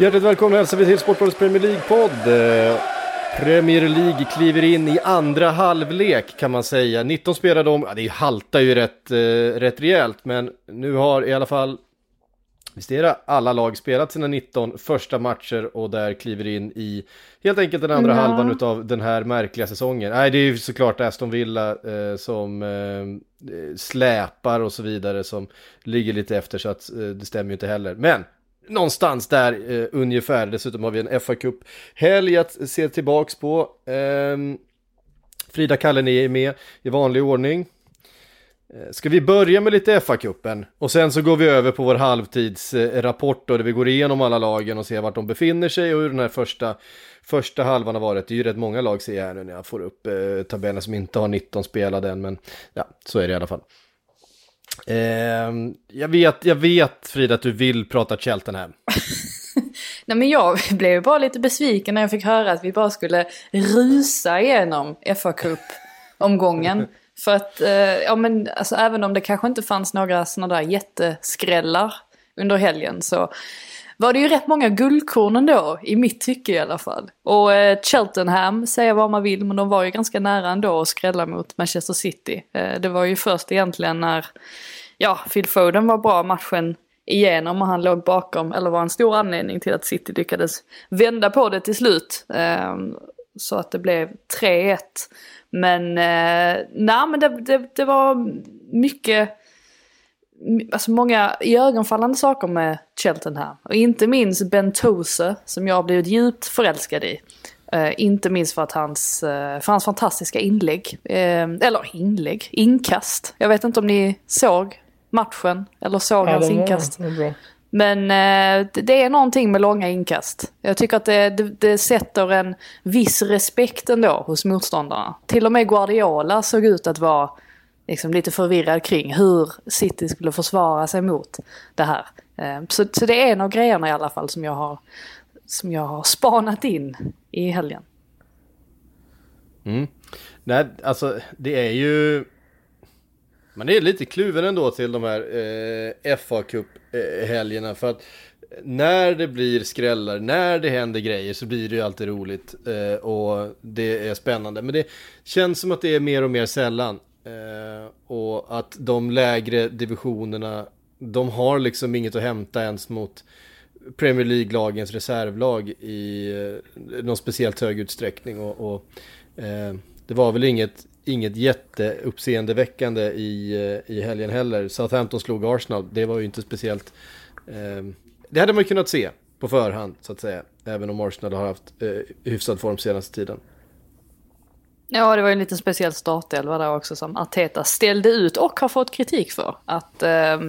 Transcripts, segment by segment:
Hjärtligt välkomna hälsar vi till Sportbladets Premier League-podd. Premier League kliver in i andra halvlek kan man säga. 19 spelade om, ja det haltar ju rätt, eh, rätt rejält, men nu har i alla fall Visst är det alla lag spelat sina 19 första matcher och där kliver in i helt enkelt den andra Ja. halvan av den här märkliga säsongen. Nej, det är ju såklart Aston Villa eh, som eh, släpar och så vidare som ligger lite efter så att eh, det stämmer ju inte heller. Men någonstans där eh, ungefär. Dessutom har vi en fa Cup helg att se tillbaks på. Eh, Frida Kallen är med i vanlig ordning. Eh, Ska vi börja med lite FA-cupen och sen så går vi över på vår halvtidsrapport då, där vi går igenom alla lagen och ser vart de befinner sig och hur den här första, första halvan har varit. Det är ju rätt många lag ser jag här nu när jag får upp eh, tabellen som inte har 19 spelade än, men ja, så är det i alla fall. Ehm, jag, vet, jag vet Frida att du vill prata Cheltenham. Nej men jag blev ju bara lite besviken när jag fick höra att vi bara skulle rusa igenom fa Cup-omgången. För att, eh, ja men alltså även om det kanske inte fanns några sådana där jätteskrällar under helgen så var det ju rätt många guldkorn ändå, i mitt tycke i alla fall. Och eh, Cheltenham, säga vad man vill, men de var ju ganska nära ändå att skrälla mot Manchester City. Eh, det var ju först egentligen när, ja, Phil Foden var bra matchen igenom och han låg bakom, eller var en stor anledning till att City lyckades vända på det till slut. Eh, så att det blev 3-1. Men, eh, nej men det, det, det var mycket, alltså många iögonfallande saker med Cheltenham. Och inte minst Ben Tose som jag har blivit djupt förälskad i. Eh, inte minst för att hans, eh, för hans fantastiska inlägg. Eh, eller inlägg, inkast. Jag vet inte om ni såg matchen eller såg Ja, hans inkast. det. Men eh, det, det är någonting med långa inkast. Jag tycker att det, det, det sätter en viss respekt ändå hos motståndarna. Till och med Guardiola såg ut att vara liksom, lite förvirrad kring hur City skulle försvara sig mot det här. Ehm, så, så det är en av grejerna i alla fall som jag har, som jag har spanat in i helgen. Mm. Nej, alltså det är ju... Man är lite kluven ändå till de här eh, fa Cup-helgerna eh, för att när det blir skrällar, när det händer grejer så blir det ju alltid roligt eh, och det är spännande. Men det känns som att det är mer och mer sällan Eh, och att de lägre divisionerna, de har liksom inget att hämta ens mot Premier League-lagens reservlag i eh, någon speciellt hög utsträckning och, och eh, det var väl inget, inget jätteuppseendeväckande i, eh, i helgen heller. Southampton slog Arsenal, det var ju inte speciellt, eh, det hade man ju kunnat se på förhand så att säga, även om Arsenal har haft eh, hyfsad form senaste tiden. Ja, det var ju en liten speciell startelva där också som Arteta ställde ut och har fått kritik för. Att eh,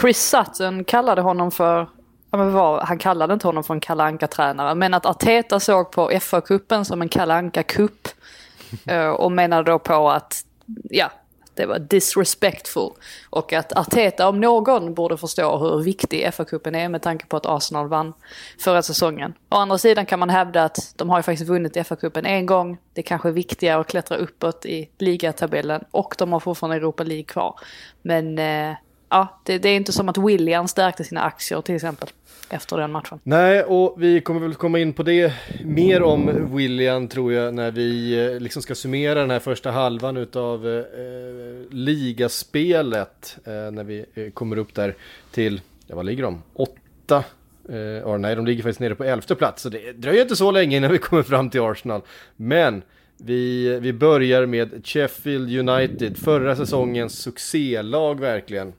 Chris Sutton kallade honom för, ja, men var, han kallade inte honom för en kalanka tränare men att Arteta såg på FA-cupen som en kalanka cup eh, och menade då på att, ja, det var disrespectful. Och att Arteta om någon borde förstå hur viktig FA-cupen är med tanke på att Arsenal vann förra säsongen. Å andra sidan kan man hävda att de har ju faktiskt vunnit FA-cupen en gång. Det kanske är viktigare att klättra uppåt i ligatabellen och de har fortfarande Europa League kvar. Men eh, ja, det, det är inte som att William stärkte sina aktier till exempel efter den matchen. Nej, och vi kommer väl komma in på det mer om William tror jag när vi eh, liksom ska summera den här första halvan utav eh, eh, ligaspelet. Eh, när vi eh, kommer upp där till, ja vad ligger de? Åtta? Eh, nej, de ligger faktiskt nere på elfte plats. Så det dröjer inte så länge innan vi kommer fram till Arsenal. Men vi, vi börjar med Sheffield United, förra säsongens succélag verkligen.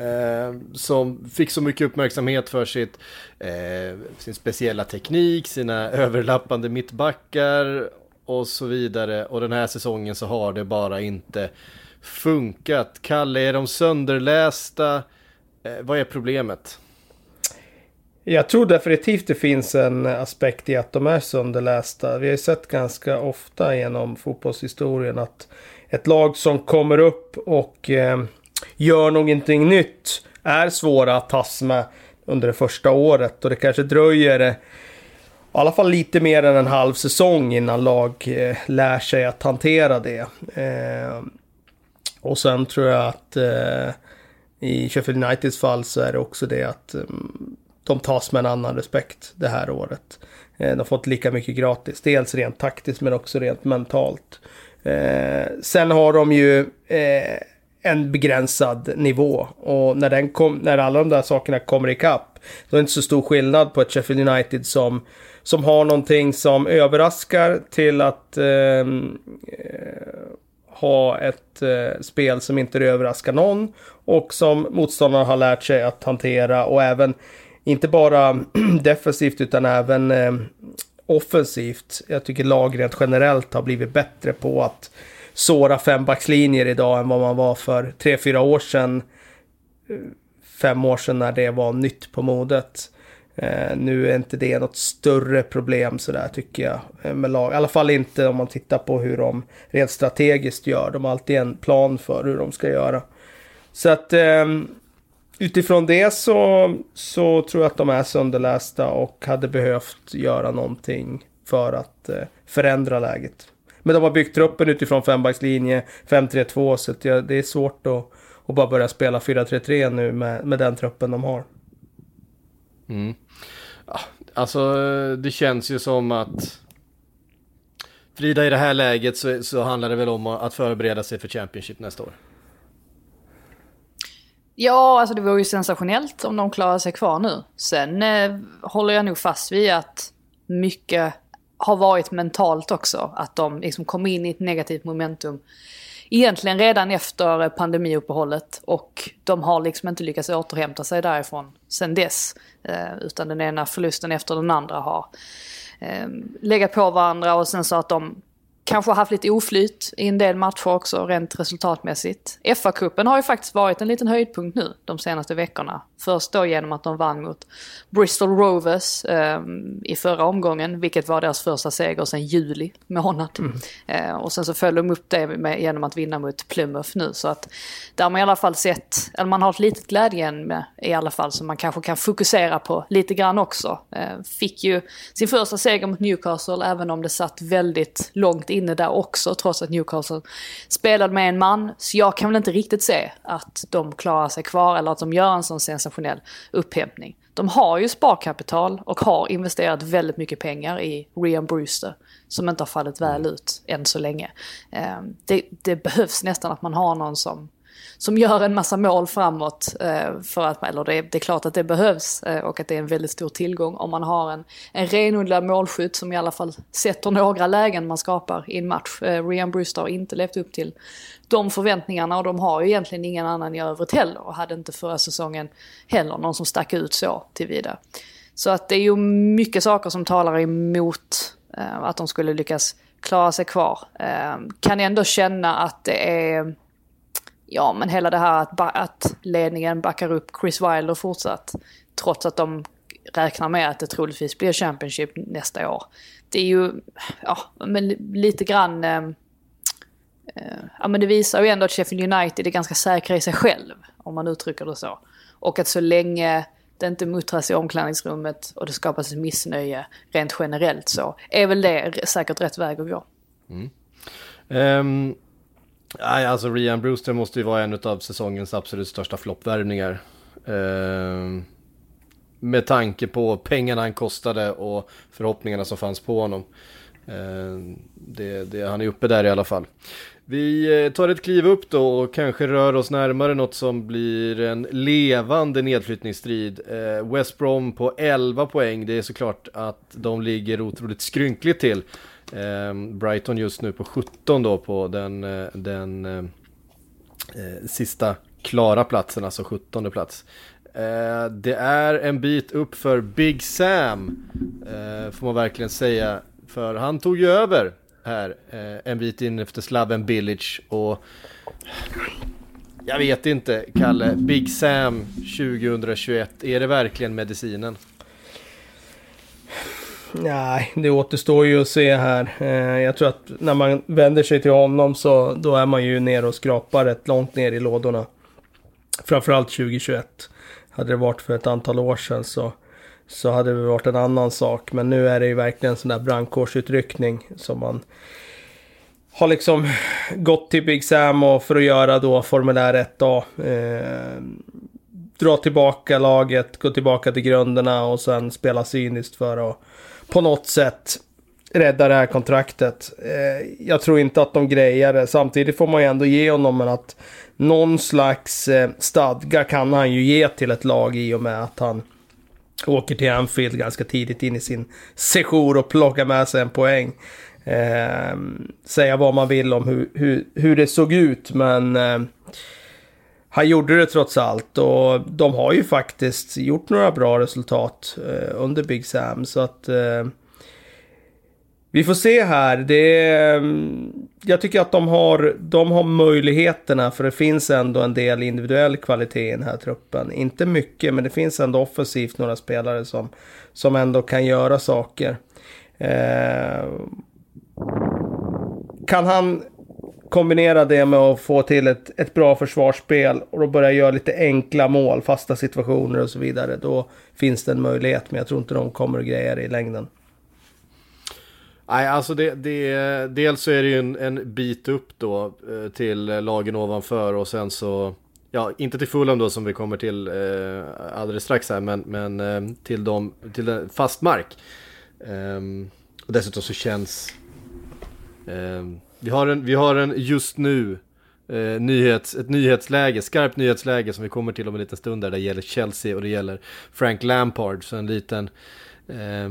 Eh, som fick så mycket uppmärksamhet för sitt, eh, sin speciella teknik, sina överlappande mittbackar och så vidare. Och den här säsongen så har det bara inte funkat. Kalle, är de sönderlästa? Eh, vad är problemet? Jag tror definitivt det finns en aspekt i att de är sönderlästa. Vi har ju sett ganska ofta genom fotbollshistorien att ett lag som kommer upp och eh, gör någonting nytt är svåra att tas med under det första året. Och det kanske dröjer eh, i alla fall lite mer än en halv säsong innan lag eh, lär sig att hantera det. Eh, och sen tror jag att eh, i Sheffield Uniteds fall så är det också det att mm, de tas med en annan respekt det här året. Eh, de har fått lika mycket gratis, dels rent taktiskt men också rent mentalt. Eh, sen har de ju eh, en begränsad nivå och när, den kom, när alla de där sakerna kommer ikapp då är det inte så stor skillnad på ett Sheffield United som, som har någonting som överraskar till att ehm, eh, ha ett eh, spel som inte överraskar någon och som motståndarna har lärt sig att hantera och även inte bara defensivt utan även eh, offensivt. Jag tycker lag rent generellt har blivit bättre på att såra fembackslinjer idag än vad man var för tre, fyra år sedan. Fem år sedan när det var nytt på modet. Eh, nu är inte det något större problem sådär tycker jag eh, med lag. I alla fall inte om man tittar på hur de rent strategiskt gör. De har alltid en plan för hur de ska göra. Så att eh, utifrån det så, så tror jag att de är sönderlästa och hade behövt göra någonting för att eh, förändra läget. Men de har byggt truppen utifrån fembackslinje, 5-3-2 så att det är svårt att, att bara börja spela 4-3-3 nu med, med den truppen de har. Mm. Alltså det känns ju som att Frida i det här läget så, så handlar det väl om att förbereda sig för Championship nästa år. Ja, alltså det vore ju sensationellt om de klarar sig kvar nu. Sen eh, håller jag nog fast vid att mycket har varit mentalt också. Att de liksom kom in i ett negativt momentum. Egentligen redan efter pandemiuppehållet och de har liksom inte lyckats återhämta sig därifrån sen dess. Eh, utan den ena förlusten efter den andra har eh, legat på varandra och sen så att de kanske haft lite oflyt i en del matcher också rent resultatmässigt. FA-cupen har ju faktiskt varit en liten höjdpunkt nu de senaste veckorna. Först då genom att de vann mot Bristol Rovers eh, i förra omgången, vilket var deras första seger sedan juli månad. Mm. Eh, och sen så föll de upp det med, genom att vinna mot Plymouth nu. Så att där har man i alla fall sett, eller man har ett litet glädje med i alla fall som man kanske kan fokusera på lite grann också. Eh, fick ju sin första seger mot Newcastle även om det satt väldigt långt inne där också trots att Newcastle spelade med en man. Så jag kan väl inte riktigt se att de klarar sig kvar eller att de gör en sån sensation sensationell upphämtning. De har ju sparkapital och har investerat väldigt mycket pengar i Rian Brewster som inte har fallit väl ut än så länge. Ehm, det, det behövs nästan att man har någon som som gör en massa mål framåt. Eh, för att, eller det, det är klart att det behövs eh, och att det är en väldigt stor tillgång om man har en, en renodlad målskytt som i alla fall sätter några lägen man skapar i en match. Eh, Rian Brewster har inte levt upp till de förväntningarna och de har ju egentligen ingen annan i övrigt heller och hade inte förra säsongen heller någon som stack ut så tillvida. Så att det är ju mycket saker som talar emot att de skulle lyckas klara sig kvar. kan ändå känna att det är ja men hela det här att, att ledningen backar upp Chris Wilder fortsatt. Trots att de räknar med att det troligtvis blir Championship nästa år. Det är ju, ja men lite grann, ehm, eh, ja men det visar ju ändå att Sheffield United är ganska säkra i sig själv. Om man uttrycker det så. Och att så länge det inte muttras i omklädningsrummet och det skapas ett missnöje rent generellt så är väl det säkert rätt väg att gå. Mm. Um, Nej, alltså Rian Brewster måste ju vara en av säsongens absolut största floppvärvningar. Eh, med tanke på pengarna han kostade och förhoppningarna som fanns på honom. Eh, det, det, han är uppe där i alla fall. Vi eh, tar ett kliv upp då och kanske rör oss närmare något som blir en levande nedflyttningsstrid. Eh, West Brom på 11 poäng, det är såklart att de ligger otroligt skrynkligt till. Eh, Brighton just nu på 17 då på den, eh, den eh, eh sista klara platsen, alltså 17 plats. Eh, det är en bit upp för Big Sam, eh, får man verkligen säga. För han tog ju över här eh, en bit in efter Slaven Billage. och jag vet inte, Kalle. Big Sam 2021, är det verkligen medicinen? Nej, det återstår ju att se här. Eh, jag tror att när man vänder sig till honom så då är man ju nere och skrapar rätt långt ner i lådorna. Framförallt 2021. Hade det varit för ett antal år sedan så, så hade det varit en annan sak. Men nu är det ju verkligen en sån där brandkårsutryckning som man har liksom gått till Big Sam och för att göra då formulär 1A. Eh, dra tillbaka laget, gå tillbaka till grunderna och sen spela cyniskt för att på något sätt rädda det här kontraktet. Eh, jag tror inte att de grejer det. Samtidigt får man ju ändå ge honom att någon slags eh, stadga kan han ju ge till ett lag i och med att han åker till Anfield ganska tidigt in i sin session och plockar med sig en poäng. Eh, säga vad man vill om hur, hur, hur det såg ut men eh, han gjorde det trots allt och de har ju faktiskt gjort några bra resultat eh, under Big Sam så att eh, vi får se här. Det eh, jag tycker att de har, de har möjligheterna för det finns ändå en del individuell kvalitet i den här truppen. Inte mycket men det finns ändå offensivt några spelare som, som ändå kan göra saker. Eh, kan han kombinera det med att få till ett, ett bra försvarsspel och då börja göra lite enkla mål, fasta situationer och så vidare. Då finns det en möjlighet, men jag tror inte de kommer att greja det i längden. Nej, alltså det, det, dels så är det ju en, en bit upp då eh, till lagen ovanför och sen så, ja, inte till Fulham då som vi kommer till eh, alldeles strax här, men, men eh, till, dem, till fast mark. Eh, och dessutom så känns Eh, vi har en, vi har en just nu eh, nyhets, ett nyhetsläge, skarpt nyhetsläge som vi kommer till om en liten stund där det gäller Chelsea och det gäller Frank Lampard. Så en liten, eh,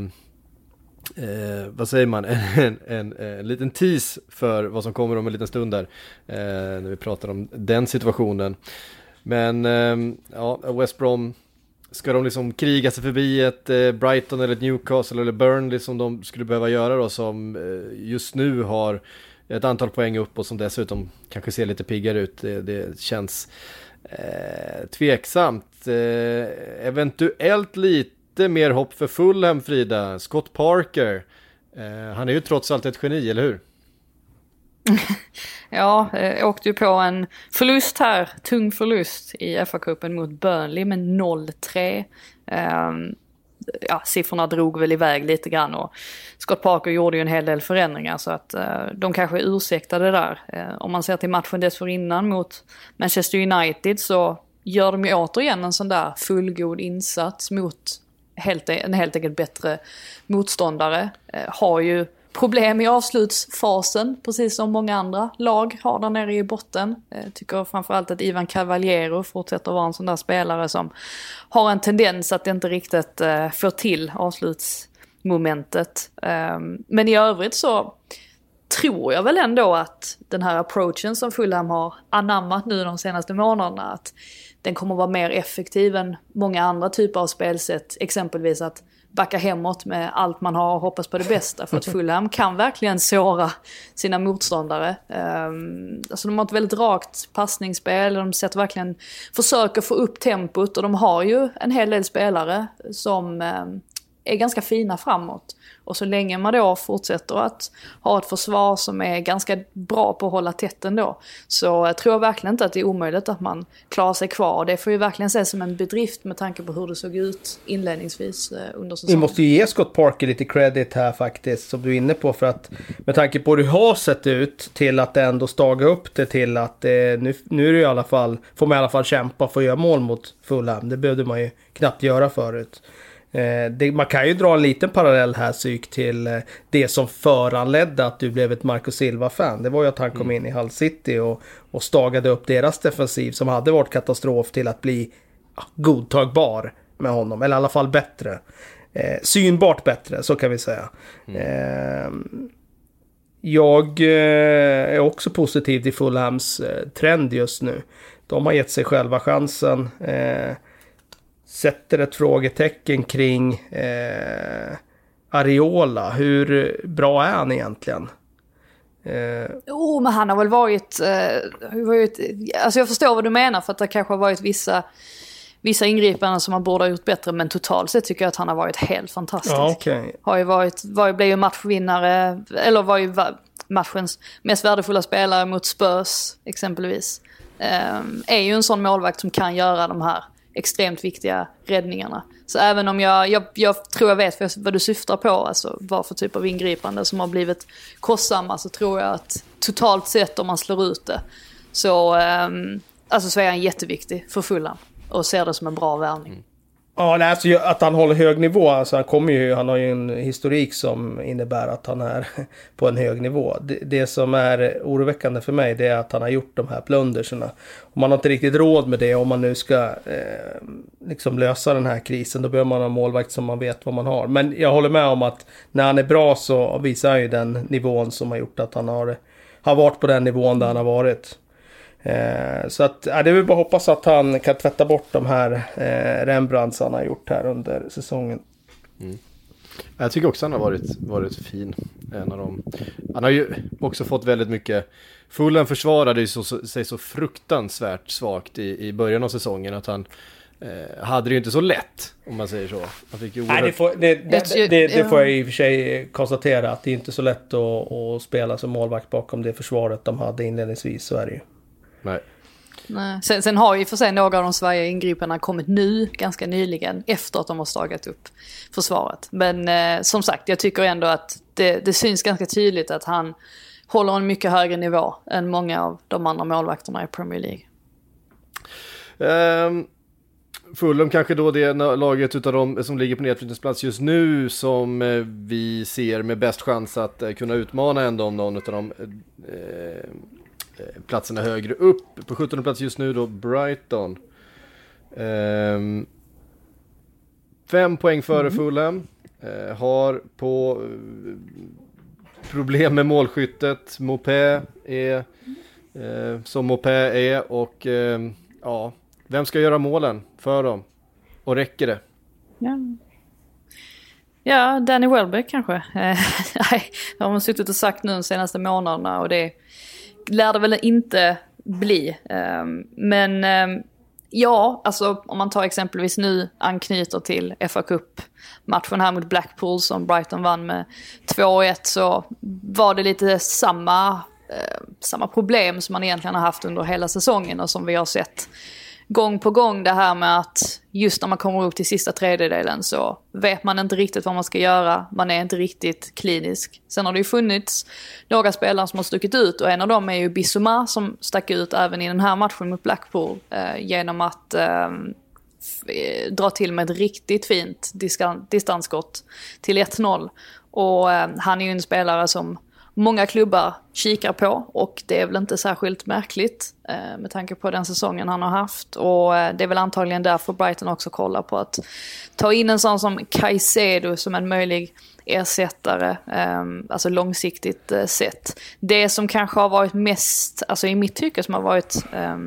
eh, vad säger man, en, en, en, en, liten tease för vad som kommer om en liten stund där. Eh, när vi pratar om den situationen. Men ehm, ja, West Brom Ska de liksom kriga sig förbi ett eh, Brighton eller ett Newcastle eller Burnley som de skulle behöva göra då som eh, just nu har ett antal poäng upp och som dessutom kanske ser lite piggare ut. Det, det känns eh, tveksamt. Eh, eventuellt lite mer hopp för Fulham, Frida. Scott Parker. Eh, han är ju trots allt ett geni, eller hur? ja, jag åkte ju på en förlust här, tung förlust i FA-cupen mot Burnley med 0-3 ja, siffrorna drog väl iväg lite grann och Scott Parker gjorde ju en hel del förändringar så att eh, de kanske ursäktade där. Eh, om man ser till matchen dessförinnan mot Manchester United så gör de ju återigen en sån där fullgod insats mot helt, e- en helt enkelt bättre motståndare. Eh, har ju problem i avslutsfasen, precis som många andra lag har där nere i botten. Jag tycker framförallt att Ivan Cavaliero fortsätter vara en sån där spelare som har en tendens att inte riktigt eh, få till avslutsmomentet. Ehm, men i övrigt så tror jag väl ändå att den här approachen som Fulham har anammat nu de senaste månaderna, att den kommer vara mer effektiv än många andra typer av spelsätt. Exempelvis att backa hemåt med allt man har och hoppas på det bästa. För att Fulham kan verkligen såra sina motståndare. Um, alltså de har ett väldigt rakt passningsspel, de sätter verkligen, försöker få upp tempot och de har ju en hel del spelare som um, är ganska fina framåt. Och så länge man då fortsätter att ha ett försvar som är ganska bra på att hålla tätt ändå, så tror jag verkligen inte att det är omöjligt att man klarar sig kvar. Det får ju verkligen ses som en bedrift med tanke på hur det såg ut inledningsvis eh, under säsongen. Vi måste ju ge Scott Parker lite credit här faktiskt, som du är inne på, för att med tanke på hur det har sett ut till att ändå staga upp det till att eh, nu, nu är det i alla fall, får man i alla fall kämpa för att göra mål mot Fulham. Det behövde man ju knappt göra förut. Eh, det, man kan ju dra en liten parallell här psyk till eh, det som föranledde att du blev ett Marco Silva-fan. Det var ju att han kom mm. in i Hull City och, och stagade upp deras defensiv som hade varit katastrof till att bli ja, godtagbar med honom. Eller i alla fall bättre. Eh, synbart bättre, så kan vi säga. Mm. Eh, jag eh, är också positiv till Fulhams eh, trend just nu. De har gett sig själva chansen sätter ett frågetecken kring eh, Ariola. Hur bra är han egentligen? Eh... Oh, men han har väl varit, eh, varit... Alltså jag förstår vad du menar för att det kanske har varit vissa vissa ingripanden som han borde ha gjort bättre. Men totalt sett tycker jag att han har varit helt fantastisk. Ja, okej. Har ju varit, var, blev ju matchvinnare, eller var ju matchens mest värdefulla spelare mot Spurs exempelvis. Ehm, är ju en sån målvakt som kan göra de här extremt viktiga räddningarna. Så även om jag, jag, jag tror jag vet vad, du syftar på, alltså vad för typ av ingripande som har blivit kostsamma, så tror jag att totalt sett om man slår ut det så, ehm, alltså, så är han jätteviktig för Fulham och ser det som en bra värvning. Mm. Ja, nej, alltså, att han håller hög nivå. Alltså, han, kommer ju, han har ju en historik som innebär att han är på en hög nivå. Det, det som är oroväckande för mig det är att han har gjort de här plunderserna. Och man har inte riktigt råd med det om man nu ska eh, liksom lösa den här krisen. Då behöver man ha en målvakt som man vet vad man har. Men jag håller med om att när han är bra så visar han ju den nivån som har gjort att han har, har varit på den nivån där han har varit. Eh, så att, ja, det är väl bara att hoppas att han kan tvätta bort de här eh, Rembrandts han har gjort här under säsongen. Jag tycker också han har varit, varit fin. En av dem. Han har ju också fått väldigt mycket... Fulham försvarade så, så, sig så fruktansvärt svagt i, i början av säsongen att han eh, hade det ju inte så lätt, om man säger så. Han fick ju Nej, det oerhört... får, det, det, Jag- det, det får jag i och för sig konstatera att det är inte så lätt att, att spela som målvakt bakom det försvaret de hade inledningsvis. Så är det ju. Nej. Nej. Sen, sen har ju för sig några av de svaga ingripandena kommit nu, ganska nyligen, efter att de har stagat upp försvaret. Men eh, som sagt, jag tycker ändå att det, det syns ganska tydligt att han håller en mycket högre nivå än många av de andra målvakterna i Premier League. Ehm, Fulham kanske då det laget utav de som ligger på nedflyttningsplats just nu som eh, vi ser med bäst chans att eh, kunna utmana ändå om någon av de eh, platserna högre upp. På 17 plats just nu då Brighton. Ehm, fem poäng före Fulham. Eh, har på eh, problem med målskyttet. Mopé är eh, som Mopé är och eh, ja, vem ska göra målen för dem? Och räcker det? Ja, ja Danny Welbeck kanske. Eh, Nej, det har man suttit och sagt nu de senaste månaderna och det lär det väl inte bli. Ehm, men ehm, ja, alltså om man tar exempelvis nu anknyter till FA Cup-matchen här mot Blackpool som Brighton vann med 2-1 så var det lite samma, ehm, samma problem som man egentligen har haft under hela säsongen och som vi har sett gång på gång det här med att just när man kommer upp till sista tredjedelen så vet man inte riktigt vad man ska göra. Man är inte riktigt klinisk. Sen har det ju funnits några spelare som har stuckit ut och en av dem är ju Bissouma som stack ut även i den här matchen mot Blackpool eh, genom att ehm, eh, dra till med ett riktigt fint distansskott till 1-0. Och eh, han är ju en spelare som många klubbar kikar på och det är väl inte särskilt märkligt eh, med tanke på den säsongen han har haft. Och eh, det är väl antagligen därför Brighton också kollar på att ta in en sån som Caicedo som en möjlig ersättare, eh, alltså långsiktigt eh, sett. Det som kanske har varit mest, alltså i mitt tycke som har varit eh,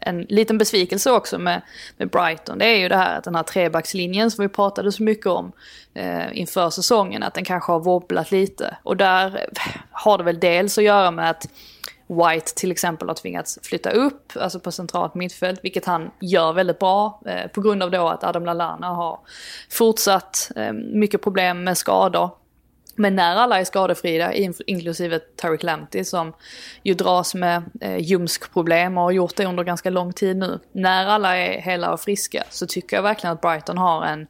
en liten besvikelse också med, med Brighton. Det är ju det här att den här trebackslinjen som vi pratade så mycket om eh, inför säsongen, att den kanske har wobblat lite. Och där eh, har det väl dels att göra med att White till exempel har tvingats flytta upp, alltså på centralt mittfält, vilket han gör väldigt bra. Eh, på grund av då att Adam Lallana har fortsatt eh, mycket problem med skador. Men när alla är skadefria, inklusive Tarek Lamptey som ju dras med eh, ljumskproblem och har gjort det under ganska lång tid nu. När alla är hela och friska så tycker jag verkligen att Brighton har en,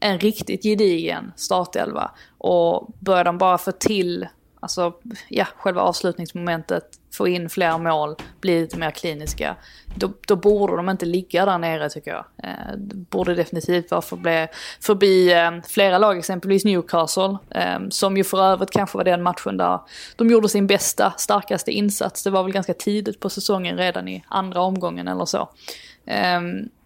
en riktigt gedigen startelva. Och börjar de bara få till, alltså ja, själva avslutningsmomentet, få in fler mål, bli lite mer kliniska. Då, då borde de inte ligga där nere tycker jag. Eh, det borde definitivt vara förbi, förbi eh, flera lag, exempelvis Newcastle. Eh, som ju för övrigt kanske var den matchen där de gjorde sin bästa, starkaste insats. Det var väl ganska tidigt på säsongen, redan i andra omgången eller så. Eh,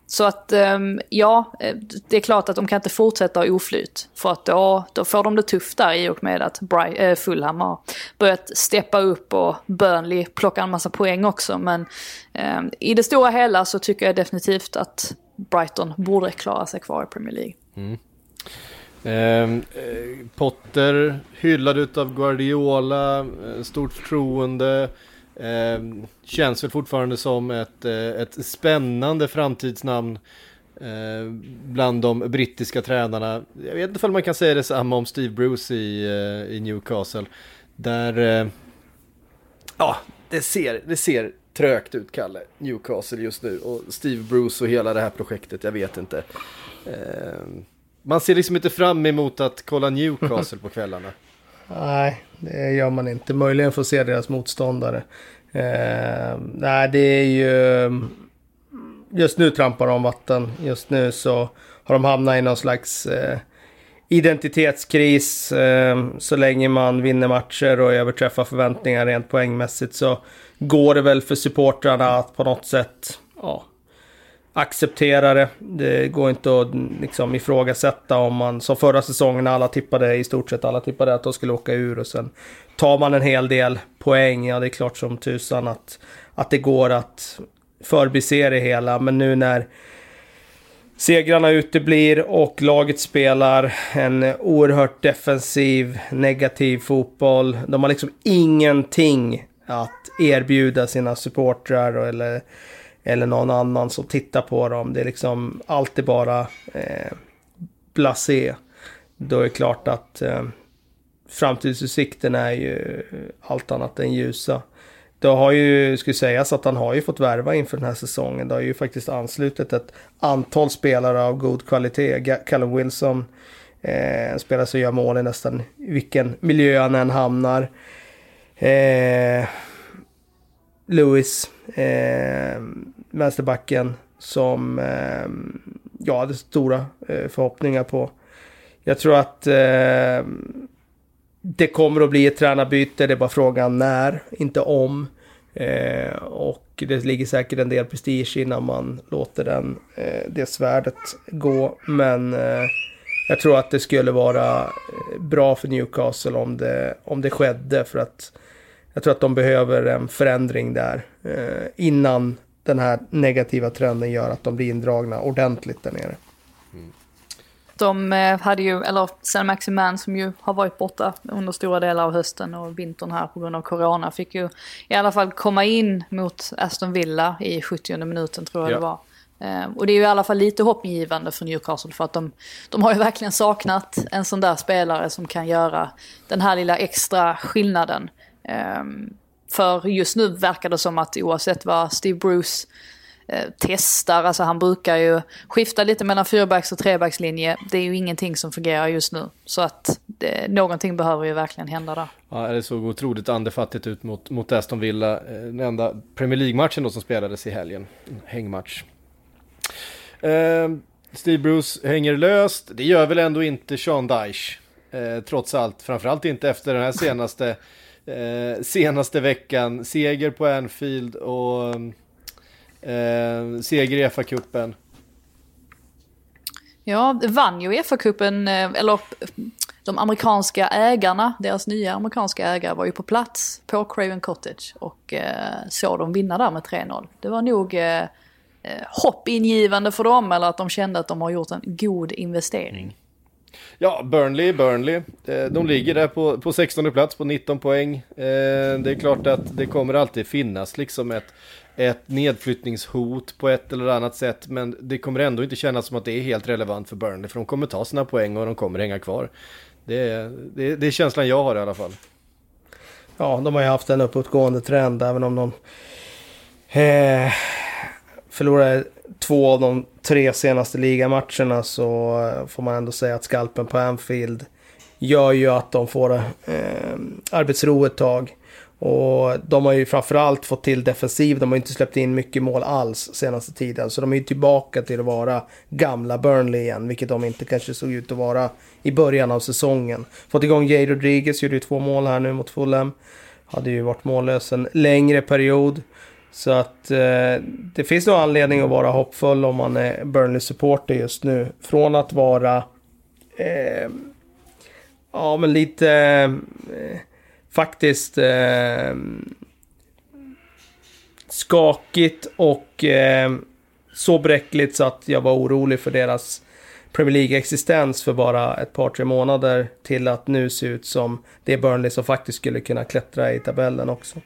så att ehm, ja, eh, det är klart att de kan inte fortsätta ha oflyt. För att då, då får de det tufft där i och med att eh, Fulham har börjat steppa upp och Burnley plockar en massa poäng också. Men ehm, i det stora hela så tycker jag definitivt att Brighton borde klara sig kvar i Premier League. Mm. Ehm, eh, Potter hyllad utav Guardiola, eh, stort förtroende. Ehm, känns väl fortfarande som ett, eh, ett spännande framtidsnamn Eh, bland de brittiska tränarna. Jag vet inte om man kan säga detsamma om Steve Bruce i, eh, i Newcastle. Där, eh, ja, det ser, det ser trögt ut, Kalle, Newcastle just nu. Och Steve Bruce och hela det här projektet, jag vet inte. Eh, man ser liksom inte fram emot att kolla Newcastle på kvällarna. Nej, det gör man inte. Möjligen får se deras motståndare. Eh, nej, det är ju... Mm, just nu trampar de vatten. Just nu så har de hamnat i någon slags eh, identitetskris. Eh, så länge man vinner matcher och överträffar förväntningar rent poängmässigt så går det väl för supportrarna att på något sätt ja, acceptera det. Det går inte att liksom ifrågasätta om man, som förra säsongen, alla tippade, i stort sett alla tippade att de skulle åka ur och sen tar man en hel del poäng, ja det är klart som tusan att, att det går att förbise det hela. Men nu när segrarna uteblir och laget spelar en oerhört defensiv, negativ fotboll. De har liksom ingenting att erbjuda sina supportrar eller eller någon annan som tittar på dem. Det är liksom alltid bara eh, blasé. Då är det klart att eh, framtidsutsikten är ju allt annat än ljusa. Det har ju, skulle sägas att han har ju fått värva inför den här säsongen. Det har ju faktiskt anslutit ett antal spelare av god kvalitet. Callum Wilson, eh, en spelare som gör mål i nästan vilken miljö han än hamnar. Eh, Lewis, eh, vänsterbacken, som eh, jag hade stora eh, förhoppningar på. Jag tror att eh, det kommer att bli ett tränarbyte, det är bara frågan när, inte om. Eh, och det ligger säkert en del prestige innan man låter den, eh, det svärdet gå. Men eh, jag tror att det skulle vara eh, bra för Newcastle om det, om det skedde. För att jag tror att de behöver en förändring där eh, innan den här negativa trenden gör att de blir indragna ordentligt där nere. Mm. De eh, hade ju, eller San Maximan som ju har varit borta under stora delar av hösten och vintern här på grund av corona fick ju i alla fall komma in mot Aston Villa i 70 minuten tror jag ja. det var. Eh, och det är ju i alla fall lite hoppgivande för Newcastle för att de, de har ju verkligen saknat en sån där spelare som kan göra den här lilla extra skillnaden. Um, för just nu verkar det som att oavsett vad Steve Bruce eh, testar, alltså han brukar ju skifta lite mellan fyrbacks och trebackslinje. Det är ju ingenting som fungerar just nu. Så att det, någonting behöver ju verkligen hända där. Ja, det såg otroligt andefattigt ut mot, mot Aston Villa. Eh, den enda Premier League-matchen då som spelades i helgen. Hängmatch. Eh, Steve Bruce hänger löst. Det gör väl ändå inte Sean Dyche. Eh, trots allt, framförallt inte efter den här senaste eh, senaste veckan. Seger på Anfield och eh, seger i FA-cupen. Ja, vann ju FA-cupen, eh, eller de amerikanska ägarna, deras nya amerikanska ägare var ju på plats på Craven Cottage och eh, såg dem vinna där med 3-0. Det var nog eh, eh, hoppingivande för dem eller att de kände att de har gjort en god investering. Ja, Burnley, Burnley. Eh, de ligger där på, på 16 plats på 19 poäng. Eh, det är klart att det kommer alltid finnas liksom ett, ett nedflyttningshot på ett eller annat sätt. Men det kommer ändå inte kännas som att det är helt relevant för Burnley. För de kommer ta sina poäng och de kommer hänga kvar. Det är, det, det är känslan jag har i alla fall. Ja, de har ju haft en uppåtgående trend även om de eh, förlorade två av de tre senaste ligamatcherna så eh, får man ändå säga att skalpen på Anfield gör ju att de får eh, arbetsro ett tag. Och de har ju framförallt fått till defensiv. De har inte släppt in mycket mål alls senaste tiden. Så de är ju tillbaka till att vara gamla Burnley igen. Vilket de inte kanske såg ut att vara i början av säsongen. Fått igång Jay Rodriguez, gjorde ju två mål här nu mot Fulham. Hade ju varit mållös en längre period. Så att eh, det finns nog anledning att vara hoppfull om man är Burnley-supporter just nu. Från att vara eh, ja men lite eh, faktiskt eh, skakigt och eh, så bräckligt så att jag var orolig för deras Premier League-existens för bara ett par, tre månader till att nu se ut som det Burnley som faktiskt skulle kunna klättra i tabellen också.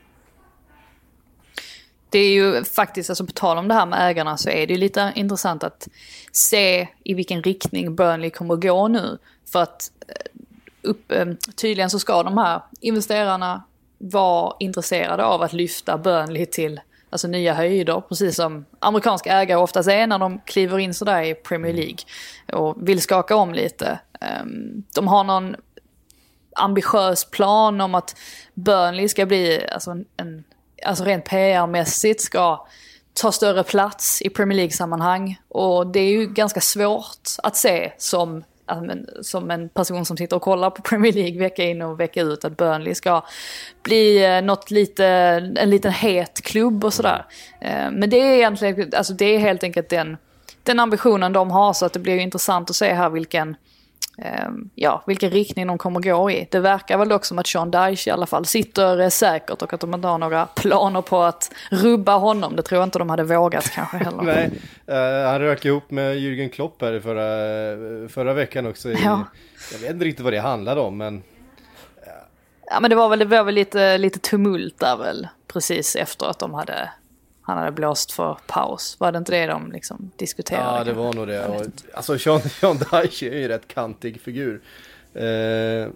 Det är ju faktiskt, alltså på tal om det här med ägarna så är det ju lite intressant att se i vilken riktning Burnley kommer att gå nu. För att eh, upp, eh, tydligen så ska de här investerarna vara intresserade av att lyfta Burnley till alltså, nya höjder. Precis som amerikanska ägare oftast är när de kliver in sådär i Premier League. Och vill skaka om lite. Ehm, de har någon ambitiös plan om att Burnley ska bli, alltså, en, alltså rent PR-mässigt ska ta större plats i Premier League-sammanhang. Och det är ju ganska svårt att se som som en person som sitter och kollar på Premier League vecka in och vecka ut att Burnley ska bli eh, något lite, en liten het klubb och sådär. Eh, men det är egentligen, alltså det är helt enkelt den, den ambitionen de har så att det blir intressant att se här vilken ja, vilken riktning de kommer gå i. Det verkar väl dock som att Sean Dyche i alla fall sitter säkert och att de inte har några planer på att rubba honom. Det tror jag inte de hade vågat kanske heller. Nej, uh, han rök ihop med Jürgen Klopp här förra, förra veckan också. I, ja. Jag vet inte riktigt vad det handlade om men... Ja men det var väl, det var väl lite, lite tumult där väl precis efter att de hade han hade blåst för paus. Var det inte det de liksom diskuterade? Ja, det var nog det. Och, alltså Sean, Sean Dyche är ju en rätt kantig figur. Eh, eh,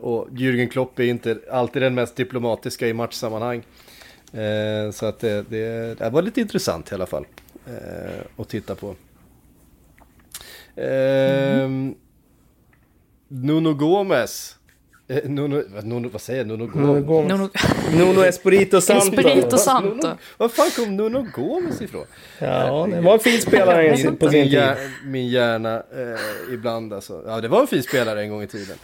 och Jürgen Klopp är inte alltid den mest diplomatiska i matchsammanhang. Eh, så att det, det, det, var lite intressant i alla fall eh, att titta på. Mm. Nuno Gomes Eh, Nuno, Nuno, vad säger jag? Nuno Gomes? Nuno, Nuno Espirito Santo. Espirito Santo. Var fan kom Nuno Gomes ifrån? Ja, det var en fin spelare på sin tid. Min hjärna eh, ibland alltså. Ja, det var en fin spelare en gång i tiden.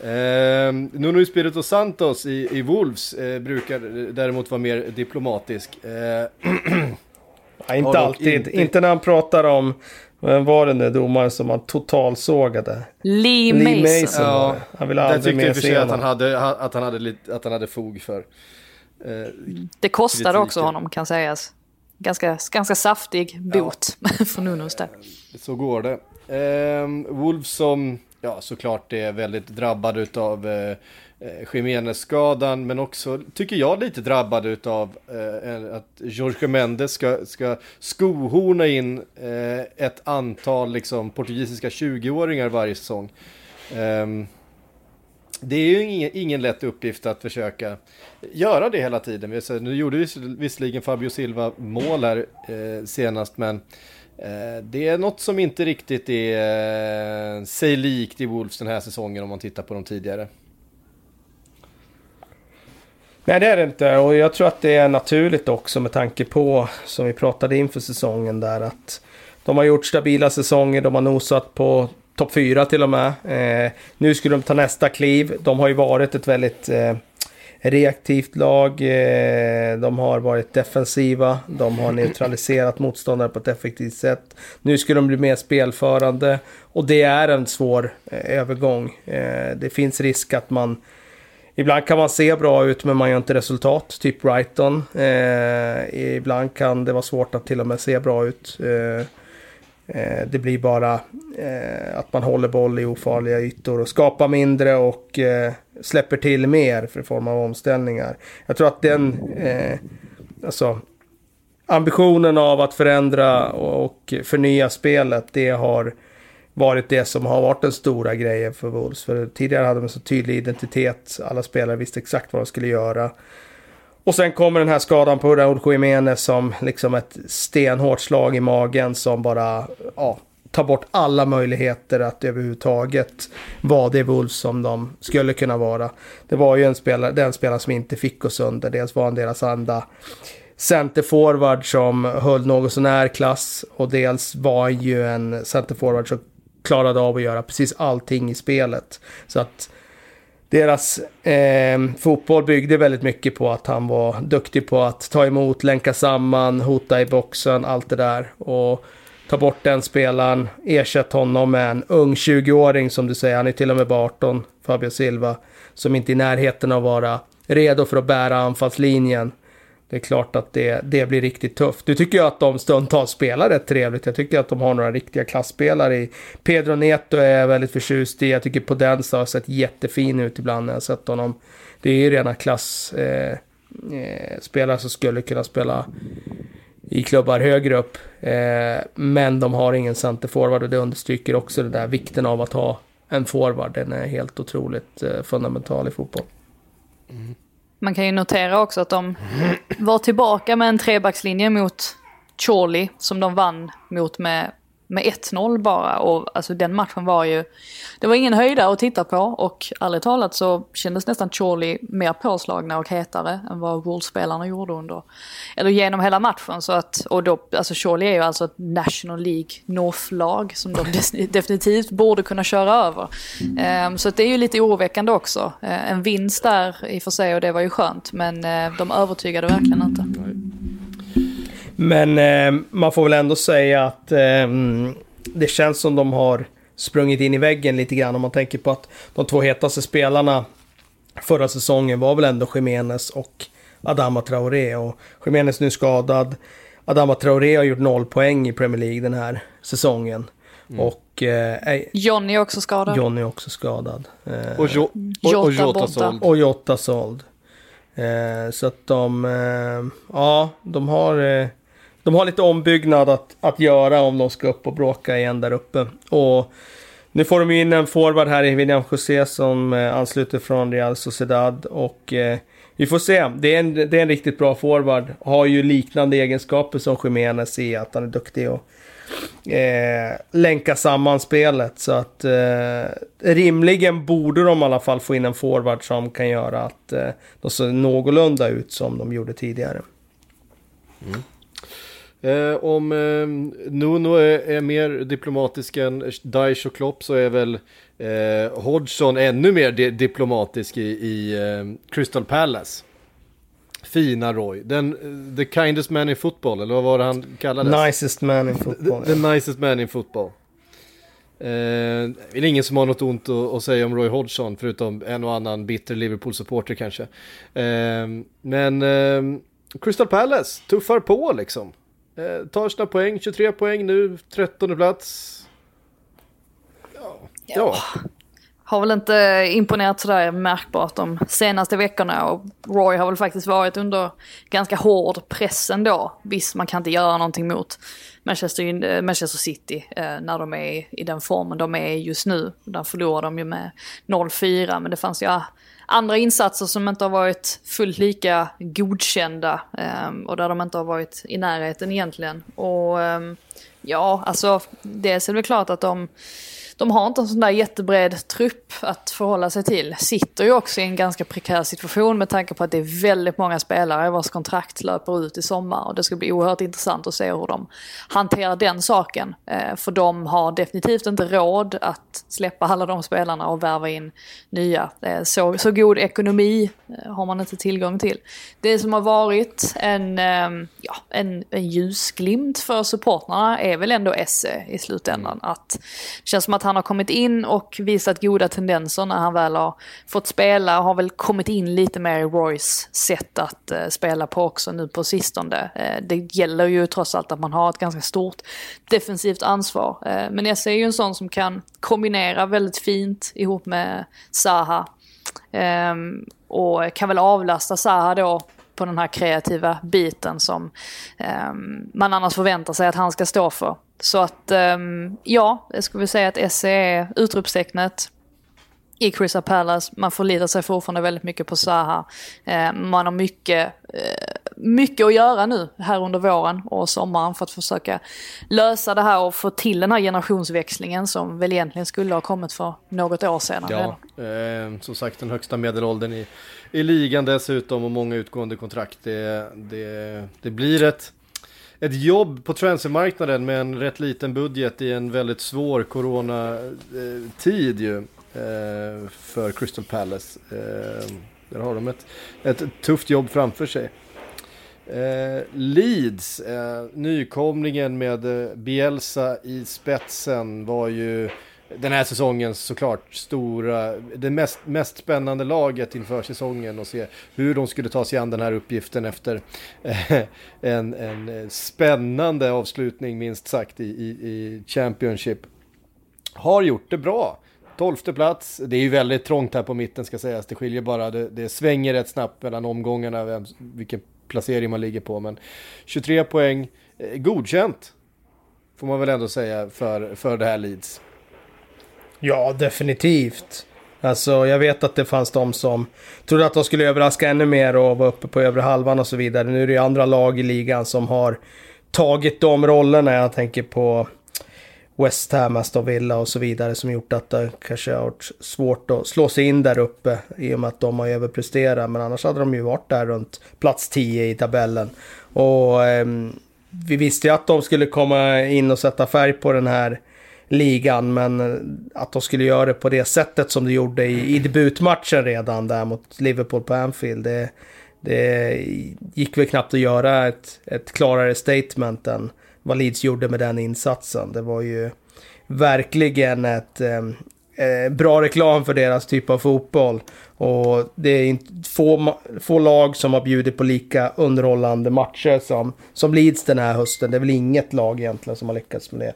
Eh, Nuno Espirito Santos i, i Wolves eh, brukar däremot vara mer diplomatisk. Eh, ja, inte alltid. Inte... inte när han pratar om vem var den där domaren som han totalsågade? Lee, Lee Mason. Mason ja, han ville aldrig mer se honom. Att han, hade, att, han hade lite, att han hade fog för. Eh, det kostade kritiken. också honom kan sägas. Ganska, ganska saftig bot ja. för Nunos där. Så går det. Eh, Wolves som ja, såklart är väldigt drabbad av eh, eh, Eh, Jiménez-skadan, men också, tycker jag, lite drabbad utav eh, att Jorge Mendes ska, ska skohorna in eh, ett antal liksom, portugisiska 20-åringar varje säsong. Eh, det är ju ingen, ingen, lätt uppgift att försöka göra det hela tiden. Nu gjorde visserligen Fabio Silva mål här eh, senast, men eh, det är något som inte riktigt är eh, sig likt i Wolves den här säsongen om man tittar på de tidigare. Nej det är det inte och jag tror att det är naturligt också med tanke på som vi pratade inför säsongen där att de har gjort stabila säsonger, de har nosat på topp 4 till och med. Eh, nu skulle de ta nästa kliv. De har ju varit ett väldigt eh, reaktivt lag. Eh, de har varit defensiva. De har neutraliserat motståndare på ett effektivt sätt. Nu skulle de bli mer spelförande. Och det är en svår eh, övergång. Eh, det finns risk att man Ibland kan man se bra ut men man gör inte resultat, typ Brighton. Eh, ibland kan det vara svårt att till och med se bra ut. Eh, eh, det blir bara eh, att man håller boll i ofarliga ytor och skapar mindre och eh, släpper till mer för form av omställningar. Jag tror att den, eh, alltså ambitionen av att förändra och förnya spelet, det har varit det som har varit den stora grejen för Wolves. För tidigare hade de en så tydlig identitet. Alla spelare visste exakt vad de skulle göra. Och sen kommer den här skadan på Raúl Jiménez som liksom ett stenhårt slag i magen som bara ja, tar bort alla möjligheter att överhuvudtaget vara det Wolves som de skulle kunna vara. Det var ju en spelare, den spelare som inte fick gå sönder. Dels var han deras enda centerforward som höll något sånär klass och dels var han ju en centerforward som klarade av att göra precis allting i spelet. Så att deras eh, fotboll byggde väldigt mycket på att han var duktig på att ta emot, länka samman, hota i boxen, allt det där. Och ta bort den spelaren, ersätt honom med en ung 20-åring som du säger, han är till och med bara 18, Fabio Silva, som inte är i närheten av att vara redo för att bära anfallslinjen. Det är klart att det, det blir riktigt tufft. Du tycker ju att de stundtals spelar rätt trevligt. Jag tycker att de har några riktiga klassspelare i. Pedro Neto är jag väldigt förtjust i. Jag tycker Podensa har sett jättefin ut ibland när jag sett honom. Det är ju rena klassspelare eh, eh, som skulle kunna spela i klubbar högre upp. Eh, men de har ingen centerforward och det understryker också den där vikten av att ha en forward. Den är helt otroligt eh, fundamental i fotboll. Mm. Man kan ju notera också att de var tillbaka med en trebackslinje mot Chorley som de vann mot med med 1-0 bara. Och alltså den matchen var ju, det var ingen höjdare att titta på och ärligt talat så kändes nästan Chorley mer påslagna och hetare än vad Wolves-spelarna gjorde under, eller genom hela matchen. Så att, och då, alltså Chorley är ju alltså ett National League North-lag som de definitivt borde kunna köra över. Um, så att det är ju lite oroväckande också. Uh, en vinst där i och för sig och det var ju skönt men uh, de övertygade verkligen inte. Men eh, man får väl ändå säga att eh, det känns som de har sprungit in i väggen lite grann om man tänker på att de två hetaste spelarna förra säsongen var väl ändå Jiménez och Adama Traoré. Och Jiménez nu skadad. Adama Traoré har gjort noll poäng i Premier League den här säsongen. Mm. Och... Eh, Johnny är också skadad. Johnny är också skadad. Eh, och, jo, och, och Jota såld. Och Jota såld. Eh, så att de... Eh, ja, de har eh, de har lite ombyggnad att, att göra om de ska upp och bråka igen där uppe. Och nu får de ju in en forward här i William José som eh, ansluter från Real Sociedad. Och eh, vi får se. Det är, en, det är en riktigt bra forward. Har ju liknande egenskaper som Jiménez i att han är duktig och eh, länka samman spelet. Så att eh, rimligen borde de i alla fall få in en forward som kan göra att eh, de ser någorlunda ut som de gjorde tidigare. Mm. Eh, om eh, Nuno är, är, mer diplomatisk än Daesh och Klopp så är väl eh, Hodgson ännu mer di diplomatisk i, i eh, Crystal Palace. Fina Roy. Den, the kindest man in football, eller vad var det han kallades? Nicest man in football. The, the nicest man in football. Eh, det är ingen som har något ont att, att, säga om Roy Hodgson, förutom en och annan bitter Liverpool-supporter kanske. Eh, men eh, Crystal Palace tuffar på liksom. Eh, tar sina poäng, 23 poäng nu, 13 plats. Ja. ja. Har väl inte imponerat sådär märkbart de senaste veckorna och Roy har väl faktiskt varit under ganska hård press ändå. Visst, man kan inte göra någonting mot Manchester, eh, Manchester City eh, när de är i den formen de är just nu. Där förlorar de ju med 0-4 men det fanns ju andra insatser som inte har varit fullt lika godkända eh, och där de inte har varit i närheten egentligen. Och eh, ja, alltså dels är det väl klart att de de har inte en sån där jättebred trupp att förhålla sig till. Sitter ju också i en ganska prekär situation med tanke på att det är väldigt många spelare vars kontrakt löper ut i sommar. Och det ska bli oerhört intressant att se hur de hanterar den saken. Eh, för de har definitivt inte råd att släppa alla de spelarna och värva in nya. Eh, så, så god ekonomi eh, har man inte tillgång till. Det som har varit en, ehm, ja, en, en ljusglimt för supportrarna är väl ändå Esse i slutändan. Att det känns som att han har kommit in och visat goda tendenser när han väl har fått spela. Har väl kommit in lite mer i Roys sätt att eh, spela på också nu på sistone. Eh, det gäller ju trots allt att man har ett ganska stort defensivt ansvar. Eh, men Esse är ju en sån som kan kombinera väldigt fint ihop med Zaha ehm, och kan väl avlasta Zaha då på den här kreativa biten som eh, man annars förväntar sig att han ska stå för. Så att eh, ja, jag skulle säga att SE är utropstecknet i Crystal Palace. Man förlitar sig fortfarande väldigt mycket på Zaha. Eh, man har mycket, mycket att göra nu här under våren och sommaren för att försöka lösa det här och få till den här generationsväxlingen som väl egentligen skulle ha kommit för något år sedan. Ja, eh, som sagt den högsta medelåldern i, i ligan dessutom och många utgående kontrakt. Det, det, det blir ett ett jobb på transfermarknaden med en rätt liten budget i en väldigt svår coronatid ju. Eh, för Crystal Palace. Eh, där har de ett, ett tufft jobb framför sig. Eh, Leeds, eh, nykomlingen med eh, Bielsa i spetsen var ju den här säsongen såklart stora, det mest, mest spännande laget inför säsongen och se hur de skulle ta sig an den här uppgiften efter eh, en, en eh, spännande avslutning minst sagt i, i, i Championship. Har gjort det bra. Tolfte plats. Det är ju väldigt trångt här på mitten ska sägas. Det skiljer bara, det, det svänger rätt snabbt mellan omgångarna, vem, vilken placering man ligger på. Men 23 poäng, eh, godkänt. Får man väl ändå säga för, för det här Leeds. Ja, definitivt. Alltså jag vet att det fanns de som trodde att de skulle överraska ännu mer och vara uppe på övre halvan och så vidare. Nu är det ju andra lag i ligan som har tagit de rollerna. Jag tänker på West Ham, Aston Villa och så vidare som gjort att det kanske har varit svårt att slå sig in där uppe i och med att de har överpresterat. Men annars hade de ju varit där runt plats 10 i tabellen. Och eh, vi visste ju att de skulle komma in och sätta färg på den här ligan. Men eh, att de skulle göra det på det sättet som de gjorde i, i debutmatchen redan där mot Liverpool på Anfield. Det, det gick väl knappt att göra ett, ett klarare statement än vad Leeds gjorde med den insatsen. Det var ju verkligen ett eh, eh, bra reklam för deras typ av fotboll. Och det är inte få, få lag som har bjudit på lika underhållande matcher som, som Leeds den här hösten. Det är väl inget lag egentligen som har lyckats med det.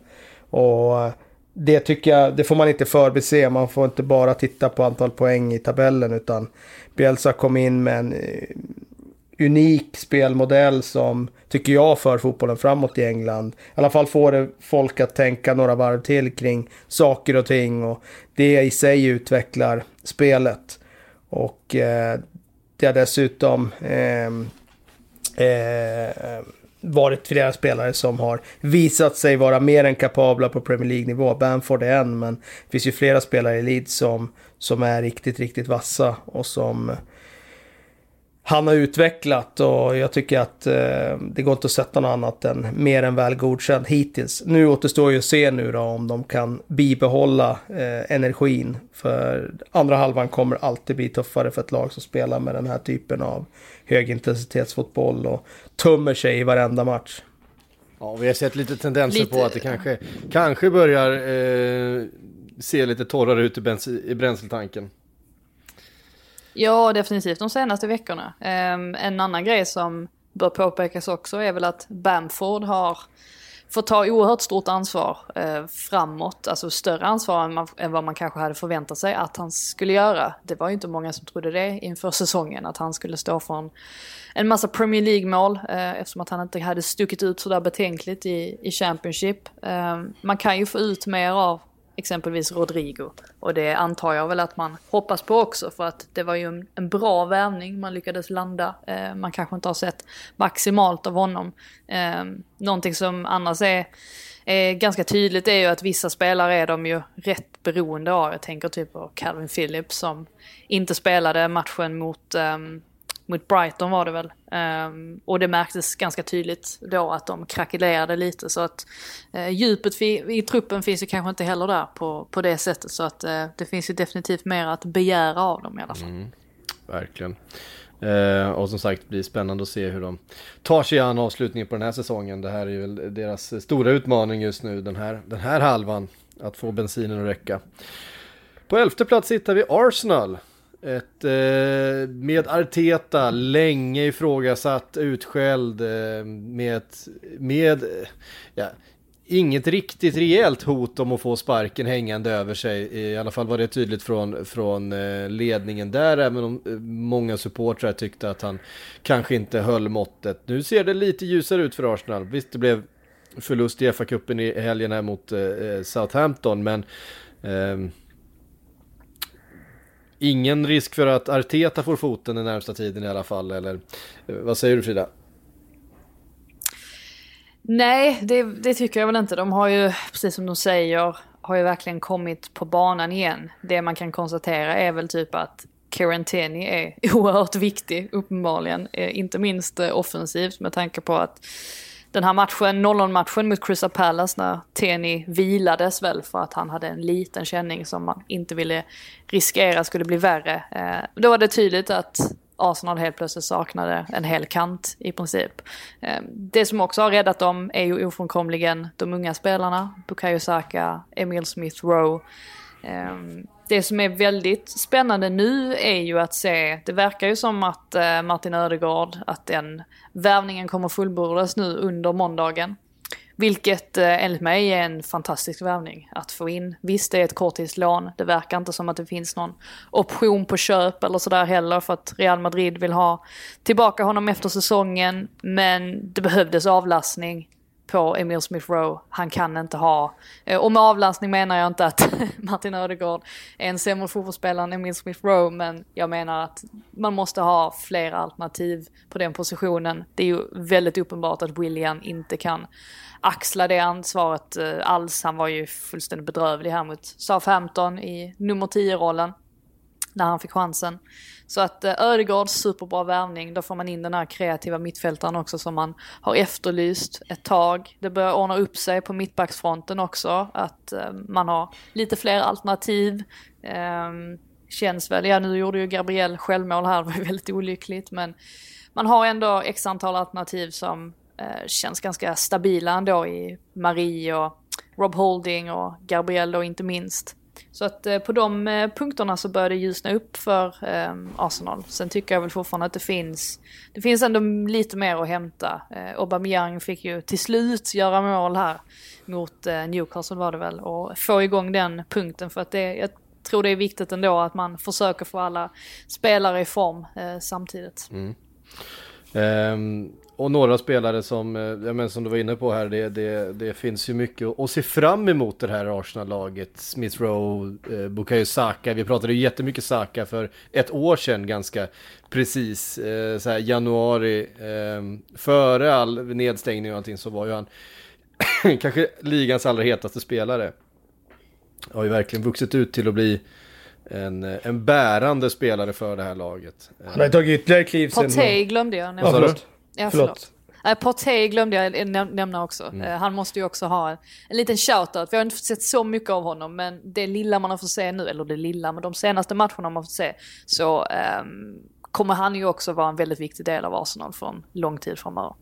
Och eh, det tycker jag, det får man inte förbise. Man får inte bara titta på antal poäng i tabellen utan Bielsa kom in med en eh, unik spelmodell som, tycker jag, för fotbollen framåt i England. I alla fall får det folk att tänka några varv till kring saker och ting och det i sig utvecklar spelet. Och eh, det har dessutom eh, eh, varit flera spelare som har visat sig vara mer än kapabla på Premier League-nivå. Bamford är en, men det finns ju flera spelare i Leeds som, som är riktigt, riktigt vassa och som han har utvecklat och jag tycker att eh, det går inte att sätta något annat än mer än väl godkänt hittills. Nu återstår ju att se nu då om de kan bibehålla eh, energin. För andra halvan kommer alltid bli tuffare för ett lag som spelar med den här typen av högintensitetsfotboll och tummer sig i varenda match. Ja, vi har sett lite tendenser lite... på att det kanske, kanske börjar eh, se lite torrare ut i, i bränsletanken. Ja, definitivt de senaste veckorna. Ehm, en annan grej som bör påpekas också är väl att Bamford har fått ta oerhört stort ansvar eh, framåt, alltså större ansvar än, man, än, vad man kanske hade förväntat sig att han skulle göra. Det var ju inte många som trodde det inför säsongen, att han skulle stå för en, en massa Premier League-mål eh, eftersom att han inte hade stuckit ut sådär betänkligt i, i Championship. Ehm, man kan ju få ut mer av exempelvis Rodrigo. Och det antar jag väl att man hoppas på också för att det var ju en, en bra värvning man lyckades landa. Eh, man kanske inte har sett maximalt av honom. Eh, någonting som annars är, är ganska tydligt är ju att vissa spelare är de ju rätt beroende av. Jag tänker typ på Calvin Phillips som inte spelade matchen mot ehm, mot Brighton var det väl. Um, och det märktes ganska tydligt då att de krackelerade lite så att uh, djupet i, i truppen finns ju kanske inte heller där på, på det sättet så att uh, det finns ju definitivt mer att begära av dem i alla fall. Mm, verkligen. Uh, och som sagt, det blir spännande att se hur de tar sig an avslutningen på den här säsongen. Det här är ju deras stora utmaning just nu, den här, den här halvan. Att få bensinen att räcka. På elfte plats hittar vi Arsenal. Ett, eh, med Arteta, länge ifrågasatt, utskälld, eh, med, ett, med eh, ja, inget riktigt rejält hot om att få sparken hängande över sig. I alla fall var det tydligt från, från eh, ledningen där, även om eh, många supportrar tyckte att han kanske inte höll måttet. Nu ser det lite ljusare ut för Arsenal. Visst, det blev förlust i FA-cupen i helgen här mot eh, eh Southampton, men eh, ingen risk för att Arteta får foten den närmsta tiden i alla fall, eller eh, vad säger du Frida? Nej, det, det, tycker jag väl inte. De har ju, precis som de säger, har ju verkligen kommit på banan igen. Det man kan konstatera är väl typ att Quarantini är oerhört viktig, uppenbarligen. Eh, inte minst eh, offensivt med tanke på att den här matchen, 0-0-matchen mot Crystal Palace när Teni vilades väl för att han hade en liten känning som man inte ville riskera skulle bli värre. Eh, då var det tydligt att Arsenal helt plötsligt saknade en hel kant i princip. Eh, det som också har räddat dem är ju ofrånkomligen de unga spelarna. Bukayo Saka, Emil Smith Rowe. Eh, det som är väldigt spännande nu är ju att se, det verkar ju som att eh, Martin Ödegård, att den värvningen kommer fullbordas nu under måndagen. Vilket eh, enligt mig är en fantastisk värvning att få in. Visst det är ett korttidslån, det verkar inte som att det finns någon option på köp eller sådär heller för att Real Madrid vill ha tillbaka honom efter säsongen. Men det behövdes avlastning på Emil Smith Rowe. Han kan inte ha, eh, och med avlastning menar jag inte att Martin Ödegård är en sämre fotbollsspelare än Emil Smith Rowe, men jag menar att man måste ha flera alternativ på den positionen. Det är ju väldigt uppenbart att William inte kan axla det ansvaret eh, alls. Han var ju fullständigt bedrövlig här mot Southampton i nummer 10-rollen när han fick chansen. Så att eh, Ödegård, superbra värvning. Då får man in den här kreativa mittfältaren också som man har efterlyst ett tag. Det börjar ordna upp sig på mittbacksfronten också. Att eh, man har lite fler alternativ. Ehm, känns väl, ja nu gjorde ju Gabriel självmål här, det var ju väldigt olyckligt. Men man har ändå x antal alternativ som eh, känns ganska stabila ändå i Marie och Rob Holding och Gabriel då inte minst. Så att eh, på de eh, punkterna så börjar det ljusna upp för eh, Arsenal. Sen tycker jag väl fortfarande att det finns, det finns ändå lite mer att hämta. Aubameyang fick ju till slut göra mål här mot Newcastle var det väl och få igång den punkten för att det, jag tror det är viktigt ändå att man försöker få alla spelare i form samtidigt. Mm. Um, och några spelare som, eh, ja, men som du var inne på här, det, det, det finns ju mycket att se fram emot det här Arsenal-laget. Smith Rowe, eh, Bukayo Saka, vi pratade ju jättemycket Saka för ett år sedan ganska precis, eh, så här januari, eh, före all nedstängning och allting så var ju han kanske ligans allra hetaste spelare. Har ju verkligen vuxit ut till att bli en, en bärande spelare för det här laget. Han har tagit ytterligare kliv sen... Partey glömde jag Ja. Ja, Förlåt. förlåt. Partey glömde jag näm- nämna också. Mm. Eh, Han måste ju också ha en, en liten shoutout. Vi har inte sett så mycket av honom, men det lilla man har fått se nu, eller det lilla, men de senaste matcherna man har fått se, så ehm, kommer han ju också vara en väldigt viktig del av Arsenal för en lång tid framöver.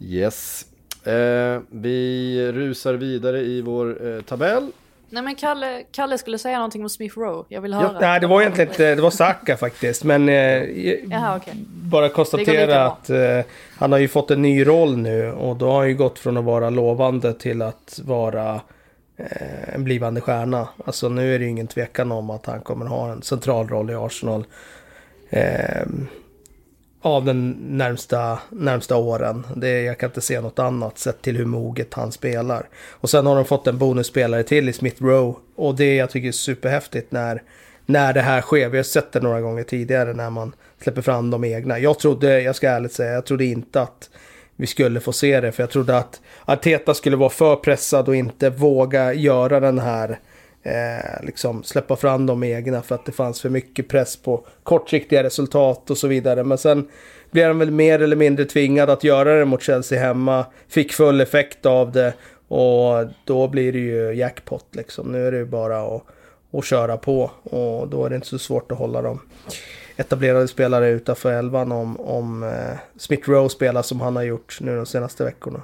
Yes. Eh, vi rusar vidare i vår eh, tabell. Nej men Kalle, Kalle skulle säga någonting om Smith Rowe. Jag vill höra. Ja, nej, det var egentligen inte, det var Saka faktiskt. Men eh, Jaha, okej. bara konstatera att eh, han har ju fått en ny roll nu. Och då har han ju gått från att vara lovande till att vara eh, en blivande stjärna. Alltså nu är det ju ingen tvekan om att han kommer ha en central roll i Arsenal. Av den närmsta, närmsta åren. Det, jag kan inte se något annat sett till hur moget han spelar. Och sen har de fått en bonusspelare till i Smith Rowe. Och det jag tycker är superhäftigt när, när det här sker. Vi har sett det några gånger tidigare när man släpper fram de egna. Jag trodde, jag ska ärligt säga, jag trodde inte att vi skulle få se det. För jag trodde att Arteta skulle vara för pressad och inte våga göra den här eh, liksom släppa fram de egna för att det fanns för mycket press på kortsiktiga resultat och så vidare. Men sen blev han väl mer eller mindre tvingad att göra det mot Chelsea hemma. Fick full effekt av det och då blir det ju jackpot liksom. Nu är det ju bara att, att köra på och då är det inte så svårt att hålla dem etablerade spelare utanför elvan om, om eh, Smith Rowe spelar som han har gjort nu de senaste veckorna.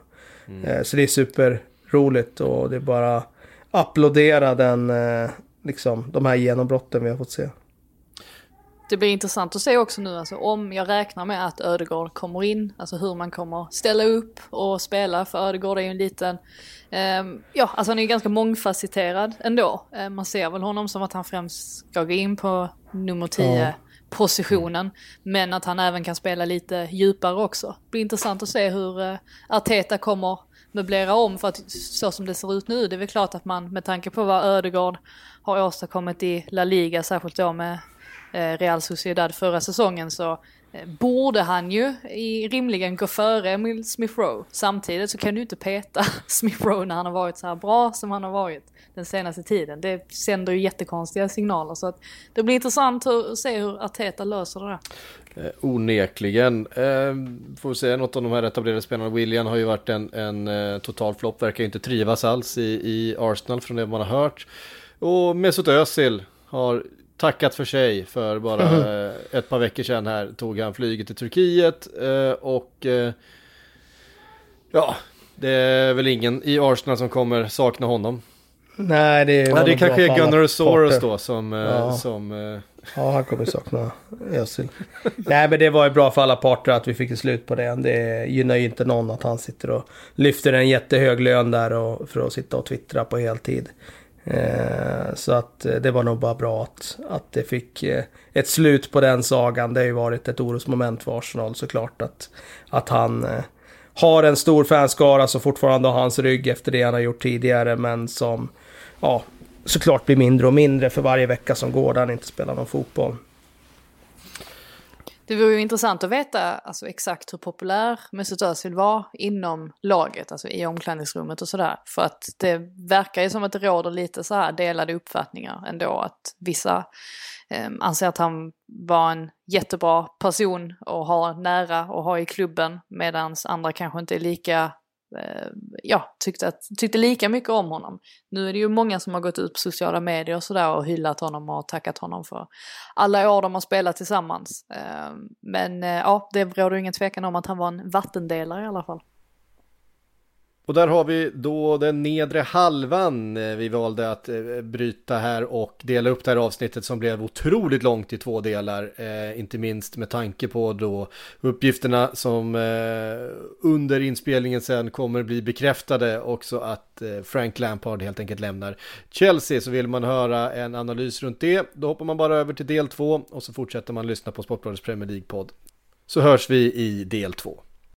Eh, så det är superroligt och det är bara applådera den, eh, liksom, de här genombrotten vi har fått se. Det blir intressant att se också nu, alltså, om jag räknar med att Ödegård kommer in, alltså hur man kommer ställa upp och spela, för Ödegård är ju en liten, ehm, ja, alltså han är ju ganska mångfacetterad ändå. Eh, man ser väl honom som att han främst ska gå in på nummer 10 Ja. positionen, men att han även kan spela lite djupare också. Det blir intressant att se hur eh, Arteta kommer möblera om, för att så som det ser ut nu, det är väl klart att man med tanke på vad Ödegård har åstadkommit i La Liga, särskilt då med eh, Real Sociedad förra säsongen så eh, borde han ju i, rimligen gå före Emil Smith Rowe. Samtidigt så kan du inte peta Smith Rowe när han har varit så här bra som han har varit den senaste tiden. Det sänder ju jättekonstiga signaler så att det blir intressant att se hur Arteta löser det där. Eh, onekligen. Eh, får vi säga något om de här etablerade spelarna. William har ju varit en, en eh, total flopp, verkar inte trivas alls i, i Arsenal från det man har hört. Och Mesut Özil har tackat för sig för bara eh, ett par veckor sedan här tog han flyget till Turkiet eh, och eh, ja, det är väl ingen i Arsenal som kommer sakna honom. Nej, det, Ja, var det kanske är Gunnarosaurus parter. då som... eh, Ja. som eh, Ja, han kommer sakna Özil. Nej, men det var ju bra för alla parter att vi fick ett slut på det. Det gynnar ju inte någon att han sitter och lyfter en jättehög lön där och, för att sitta och twittra på heltid. Eh, så att eh, det var nog bara bra att, att det fick eh, ett slut på den sagan. Det har ju varit ett orosmoment för Arsenal såklart att, att han eh, har en stor fanskara som fortfarande har hans rygg efter det han har gjort tidigare men som ja, såklart blir mindre och mindre för varje vecka som går där han inte spelar någon fotboll. Det vore ju intressant att veta alltså, exakt hur populär Mesut Özil var inom laget, alltså i omklädningsrummet och sådär. För att det verkar ju som att det råder lite så här delade uppfattningar ändå. Att vissa eh, anser att han var en jättebra person och har nära och ha i klubben. Medan andra kanske inte är lika Eh, ja, tyckte, att, tyckte lika mycket om honom. Nu är det ju många som har gått ut på sociala medier och sådär och hyllat honom och tackat honom för alla år de har spelat tillsammans. Eh, Men eh, ja, det råder ingen tvekan om att han var en vattendelare i alla fall. Och där har vi då den nedre halvan eh, vi valde att eh, bryta här och dela upp det här avsnittet som blev otroligt långt i två delar. Eh, inte minst med tanke på då uppgifterna som eh, under inspelningen sen kommer bli bekräftade också att eh, Frank Lampard helt enkelt lämnar Chelsea. Så vill man höra en analys runt det, då hoppar man bara över till del två och så fortsätter man lyssna på Sportbladets Premier League-podd. Så hörs vi i del två.